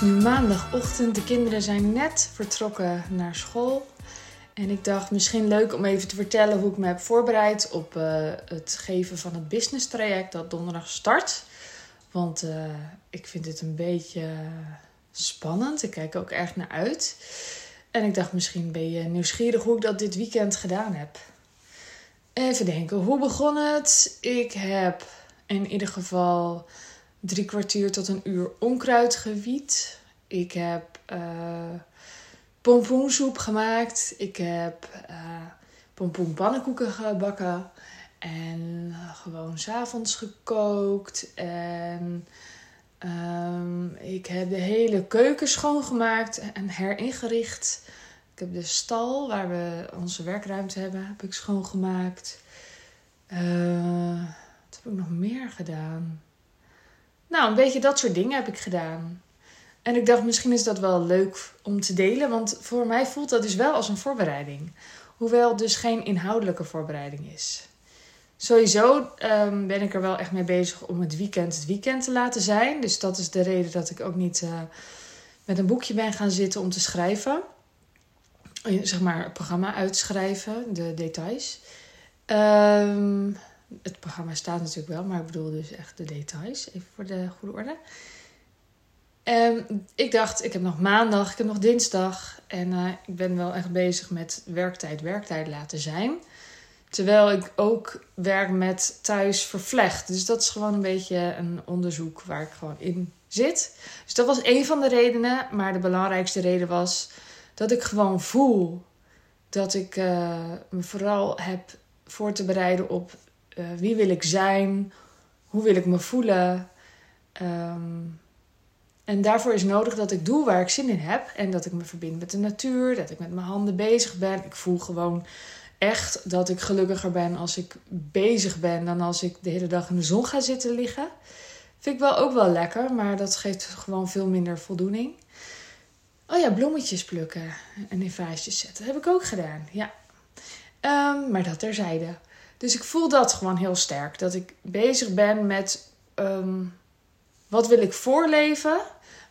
nu maandagochtend. De kinderen zijn net vertrokken naar school. En ik dacht misschien leuk om even te vertellen hoe ik me heb voorbereid op uh, het geven van het business traject dat donderdag start. Want uh, ik vind het een beetje spannend. Ik kijk ook erg naar uit. En ik dacht misschien ben je nieuwsgierig hoe ik dat dit weekend gedaan heb. Even denken, hoe begon het? Ik heb in ieder geval drie kwartier tot een uur onkruid gewiet. Ik heb uh, pompoensoep gemaakt. Ik heb uh, pompoenpannenkoeken gebakken. En gewoon s'avonds gekookt. En um, ik heb de hele keuken schoongemaakt en heringericht. Ik heb de stal waar we onze werkruimte hebben, heb ik schoongemaakt. Uh, wat heb ik nog meer gedaan? Nou, een beetje dat soort dingen heb ik gedaan. En ik dacht, misschien is dat wel leuk om te delen, want voor mij voelt dat dus wel als een voorbereiding. Hoewel dus geen inhoudelijke voorbereiding is. Sowieso um, ben ik er wel echt mee bezig om het weekend het weekend te laten zijn. Dus dat is de reden dat ik ook niet uh, met een boekje ben gaan zitten om te schrijven. Zeg maar het programma uitschrijven, de details. Um, het programma staat natuurlijk wel, maar ik bedoel dus echt de details. Even voor de goede orde. En ik dacht, ik heb nog maandag, ik heb nog dinsdag. En uh, ik ben wel echt bezig met werktijd, werktijd laten zijn. Terwijl ik ook werk met thuis vervlecht. Dus dat is gewoon een beetje een onderzoek waar ik gewoon in zit. Dus dat was een van de redenen. Maar de belangrijkste reden was dat ik gewoon voel dat ik uh, me vooral heb voor te bereiden op uh, wie wil ik zijn, hoe wil ik me voelen. Um, en daarvoor is nodig dat ik doe waar ik zin in heb. En dat ik me verbind met de natuur, dat ik met mijn handen bezig ben. Ik voel gewoon echt dat ik gelukkiger ben als ik bezig ben dan als ik de hele dag in de zon ga zitten liggen. Vind ik wel ook wel lekker, maar dat geeft gewoon veel minder voldoening. Oh ja, bloemetjes plukken en in vaasjes zetten. heb ik ook gedaan, ja. Um, maar dat terzijde. Dus ik voel dat gewoon heel sterk. Dat ik bezig ben met um, wat wil ik voorleven?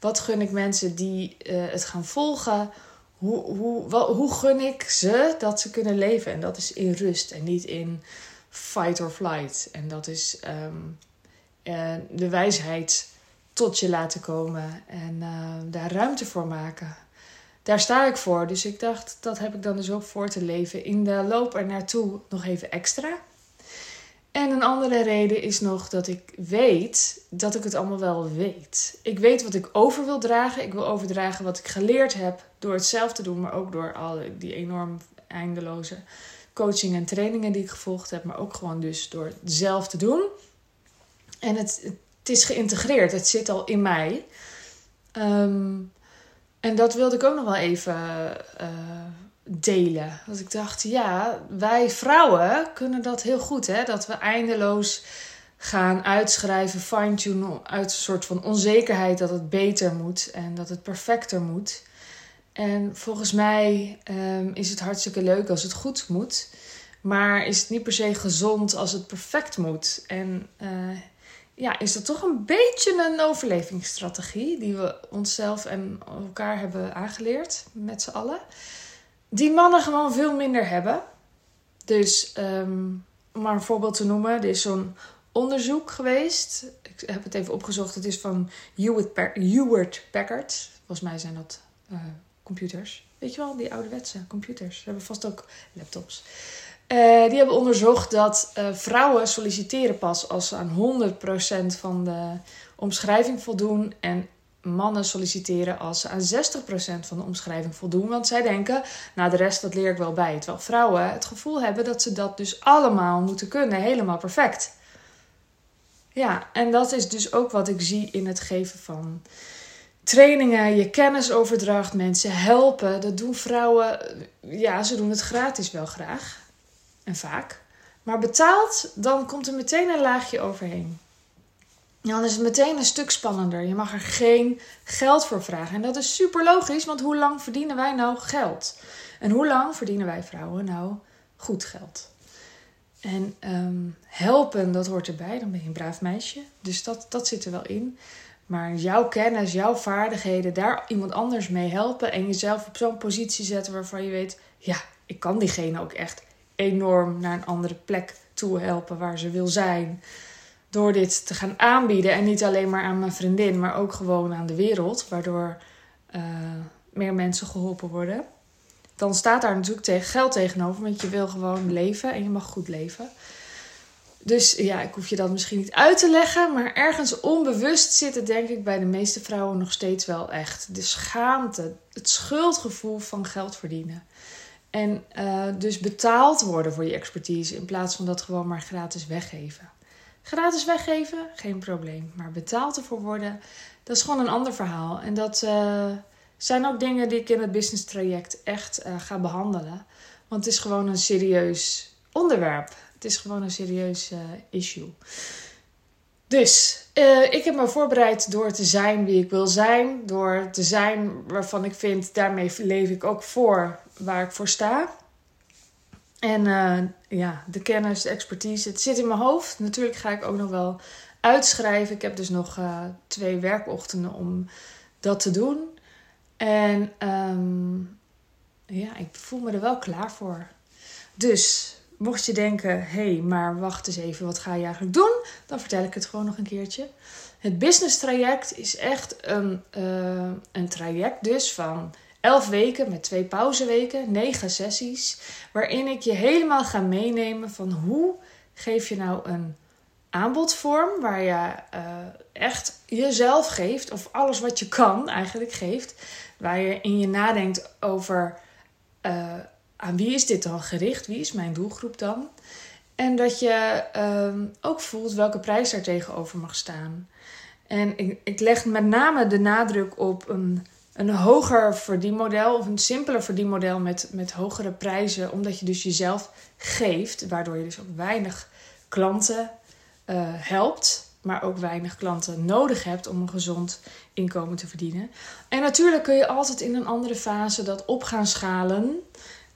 Wat gun ik mensen die uh, het gaan volgen? Hoe, hoe, hoe gun ik ze dat ze kunnen leven? En dat is in rust en niet in fight or flight. En dat is um, uh, de wijsheid tot je laten komen en uh, daar ruimte voor maken. Daar sta ik voor. Dus ik dacht, dat heb ik dan dus ook voor te leven. In de loop er naartoe nog even extra. En een andere reden is nog dat ik weet dat ik het allemaal wel weet. Ik weet wat ik over wil dragen. Ik wil overdragen wat ik geleerd heb door het zelf te doen, maar ook door al die enorm eindeloze coaching en trainingen die ik gevolgd heb, maar ook gewoon dus door het zelf te doen. En het, het is geïntegreerd, het zit al in mij. Um, en dat wilde ik ook nog wel even uh, delen. Dat ik dacht, ja, wij vrouwen kunnen dat heel goed. Hè? Dat we eindeloos gaan uitschrijven, fine-tunen uit een soort van onzekerheid dat het beter moet en dat het perfecter moet. En volgens mij um, is het hartstikke leuk als het goed moet. Maar is het niet per se gezond als het perfect moet. En uh, ja, is dat toch een beetje een overlevingsstrategie die we onszelf en elkaar hebben aangeleerd met z'n allen die mannen gewoon veel minder hebben. Dus um, om maar een voorbeeld te noemen, er is zo'n onderzoek geweest. Ik heb het even opgezocht. Het is van Hewlett Packard. Volgens mij zijn dat uh, computers. Weet je wel, die ouderwetse computers. Ze hebben vast ook laptops. Uh, die hebben onderzocht dat uh, vrouwen solliciteren pas als ze aan 100% van de omschrijving voldoen. En mannen solliciteren als ze aan 60% van de omschrijving voldoen. Want zij denken, nou de rest dat leer ik wel bij. Terwijl vrouwen het gevoel hebben dat ze dat dus allemaal moeten kunnen. Helemaal perfect. Ja, en dat is dus ook wat ik zie in het geven van trainingen. Je kennis overdracht, mensen helpen. Dat doen vrouwen, ja, ze doen het gratis wel graag. En vaak. Maar betaald, dan komt er meteen een laagje overheen dan is het meteen een stuk spannender. Je mag er geen geld voor vragen. En dat is super logisch, want hoe lang verdienen wij nou geld? En hoe lang verdienen wij vrouwen nou goed geld? En um, helpen, dat hoort erbij. Dan ben je een braaf meisje. Dus dat, dat zit er wel in. Maar jouw kennis, jouw vaardigheden, daar iemand anders mee helpen en jezelf op zo'n positie zetten waarvan je weet, ja, ik kan diegene ook echt enorm naar een andere plek toe helpen waar ze wil zijn. Door dit te gaan aanbieden en niet alleen maar aan mijn vriendin, maar ook gewoon aan de wereld, waardoor uh, meer mensen geholpen worden. Dan staat daar natuurlijk tegen geld tegenover, want je wil gewoon leven en je mag goed leven. Dus ja, ik hoef je dat misschien niet uit te leggen, maar ergens onbewust zit het denk ik bij de meeste vrouwen nog steeds wel echt. De schaamte, het schuldgevoel van geld verdienen. En uh, dus betaald worden voor je expertise in plaats van dat gewoon maar gratis weggeven. Gratis weggeven, geen probleem. Maar betaald ervoor worden, dat is gewoon een ander verhaal. En dat uh, zijn ook dingen die ik in het business traject echt uh, ga behandelen. Want het is gewoon een serieus onderwerp. Het is gewoon een serieus issue. Dus uh, ik heb me voorbereid door te zijn wie ik wil zijn. Door te zijn waarvan ik vind, daarmee leef ik ook voor waar ik voor sta. En uh, ja, de kennis, de expertise, het zit in mijn hoofd. Natuurlijk ga ik ook nog wel uitschrijven. Ik heb dus nog twee werkochtenden om dat te doen. En um, ja, ik voel me er wel klaar voor. Dus mocht je denken, hé, hey, maar wacht eens even, wat ga je eigenlijk doen? Dan vertel ik het gewoon nog een keertje. Het business traject is echt een, uh, een traject dus van 11 weken met twee pauzeweken, 9 sessies, waarin ik je helemaal ga meenemen van hoe geef je nou een aanbodvorm waar je uh, echt jezelf geeft, of alles wat je kan eigenlijk geeft, waar je in je nadenkt over uh, aan wie is dit dan gericht? Wie is mijn doelgroep dan? En dat je um, ook voelt welke prijs daar tegenover mag staan. En ik, ik leg met name de nadruk op een, een hoger verdienmodel of een simpeler verdienmodel met, met hogere prijzen, omdat je dus jezelf geeft, waardoor je dus ook weinig klanten uh, helpt, maar ook weinig klanten nodig hebt om een gezond inkomen te verdienen. En natuurlijk kun je altijd in een andere fase dat op gaan schalen.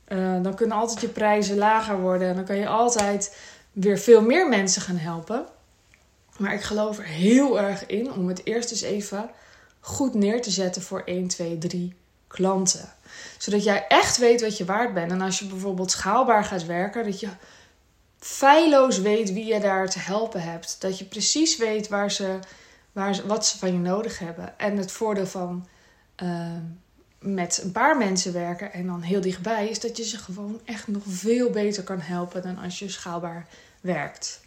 Uh, dan kunnen altijd je prijzen lager worden. En dan kan je altijd weer veel meer mensen gaan helpen. Maar ik geloof er heel erg in om het eerst eens even goed neer te zetten voor 1, 2, 3 klanten. Zodat jij echt weet wat je waard bent. En als je bijvoorbeeld schaalbaar gaat werken, dat je feilloos weet wie je daar te helpen hebt. Dat je precies weet waar ze, waar wat ze van je nodig hebben. En het voordeel van. Uh, met een paar mensen werken en dan heel dichtbij, is dat je ze gewoon echt nog veel beter kan helpen dan als je schaalbaar werkt.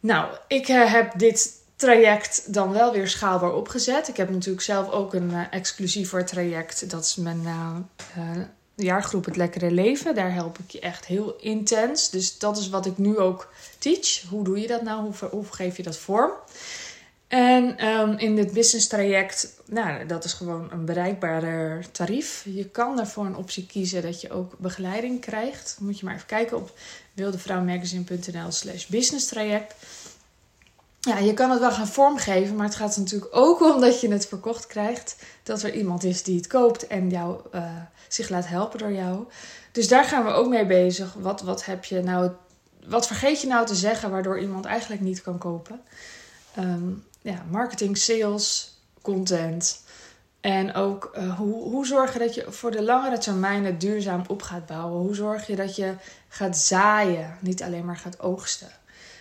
Nou, ik uh, heb dit traject dan wel weer schaalbaar opgezet. Ik heb natuurlijk zelf ook een uh, exclusiever traject. Dat is mijn uh, jaargroep Het Lekkere Leven. Daar help ik je echt heel intens. Dus dat is wat ik nu ook teach. Hoe doe je dat nou? Hoe geef je dat vorm? En um, in dit business traject, nou, dat is gewoon een bereikbaarder tarief. Je kan ervoor een optie kiezen dat je ook begeleiding krijgt. Moet je maar even kijken op wildevrouwmagazine.nl slash business traject. Ja, je kan het wel gaan vormgeven, maar het gaat er natuurlijk ook om dat je het verkocht krijgt. Dat er iemand is die het koopt en jou, uh, zich laat helpen door jou. Dus daar gaan we ook mee bezig. Wat, wat heb je nou, wat vergeet je nou te zeggen waardoor iemand eigenlijk niet kan kopen? Um, ja, marketing, sales, content. En ook uh, hoe, hoe zorg je dat je voor de langere termijn het duurzaam op gaat bouwen? Hoe zorg je dat je gaat zaaien, niet alleen maar gaat oogsten?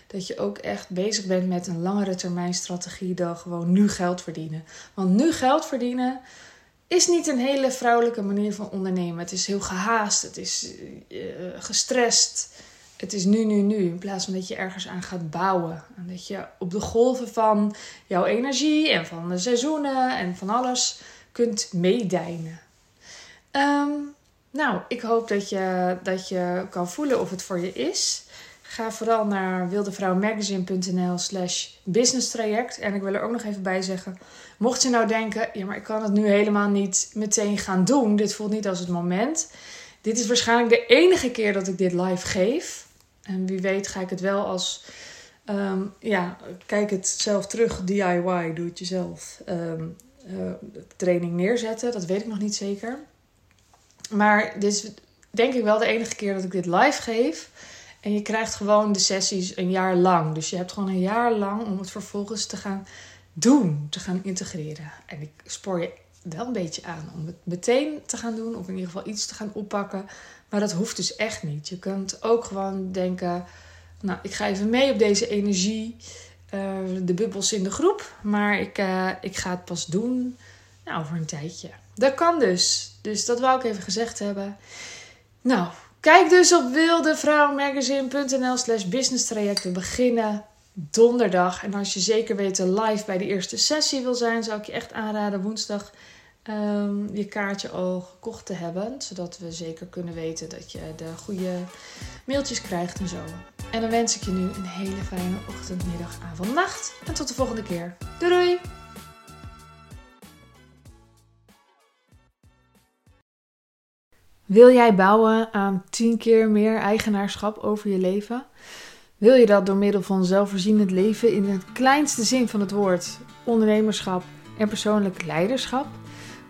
Dat je ook echt bezig bent met een langere termijn strategie dan gewoon nu geld verdienen. Want nu geld verdienen is niet een hele vrouwelijke manier van ondernemen. Het is heel gehaast, het is uh, gestrest het is nu, nu, nu. In plaats van dat je ergens aan gaat bouwen. En dat je op de golven van jouw energie en van de seizoenen en van alles kunt meedijnen. Um, nou, ik hoop dat je, dat je kan voelen of het voor je is. Ga vooral naar wildevrouwmagazine.nl slash business traject. En ik wil er ook nog even bij zeggen. Mocht je nou denken, ja maar ik kan het nu helemaal niet meteen gaan doen. Dit voelt niet als het moment. Dit is waarschijnlijk de enige keer dat ik dit live geef. En wie weet ga ik het wel als, um, ja, kijk het zelf terug, DIY, doe het jezelf, um, uh, training neerzetten. Dat weet ik nog niet zeker. Maar dit is denk ik wel de enige keer dat ik dit live geef. En je krijgt gewoon de sessies een jaar lang. Dus je hebt gewoon een jaar lang om het vervolgens te gaan doen te gaan integreren. En ik spoor je wel een beetje aan om het meteen te gaan doen, of in ieder geval iets te gaan oppakken. Maar dat hoeft dus echt niet. Je kunt ook gewoon denken: Nou, ik ga even mee op deze energie, uh, de bubbels in de groep, maar ik, uh, ik ga het pas doen nou, over een tijdje. Dat kan dus. Dus dat wou ik even gezegd hebben. Nou, kijk dus op wildevrouwmagazine.nl slash business trajecten. beginnen donderdag. En als je zeker weten live bij de eerste sessie wil zijn, zou ik je echt aanraden woensdag um, je kaartje al gekocht te hebben. Zodat we zeker kunnen weten dat je de goede mailtjes krijgt en zo. En dan wens ik je nu een hele fijne ochtend, middag, avond, nacht. En tot de volgende keer. Doei doei! Wil jij bouwen aan 10 keer meer eigenaarschap over je leven? Wil je dat door middel van zelfvoorzienend leven in het kleinste zin van het woord, ondernemerschap en persoonlijk leiderschap?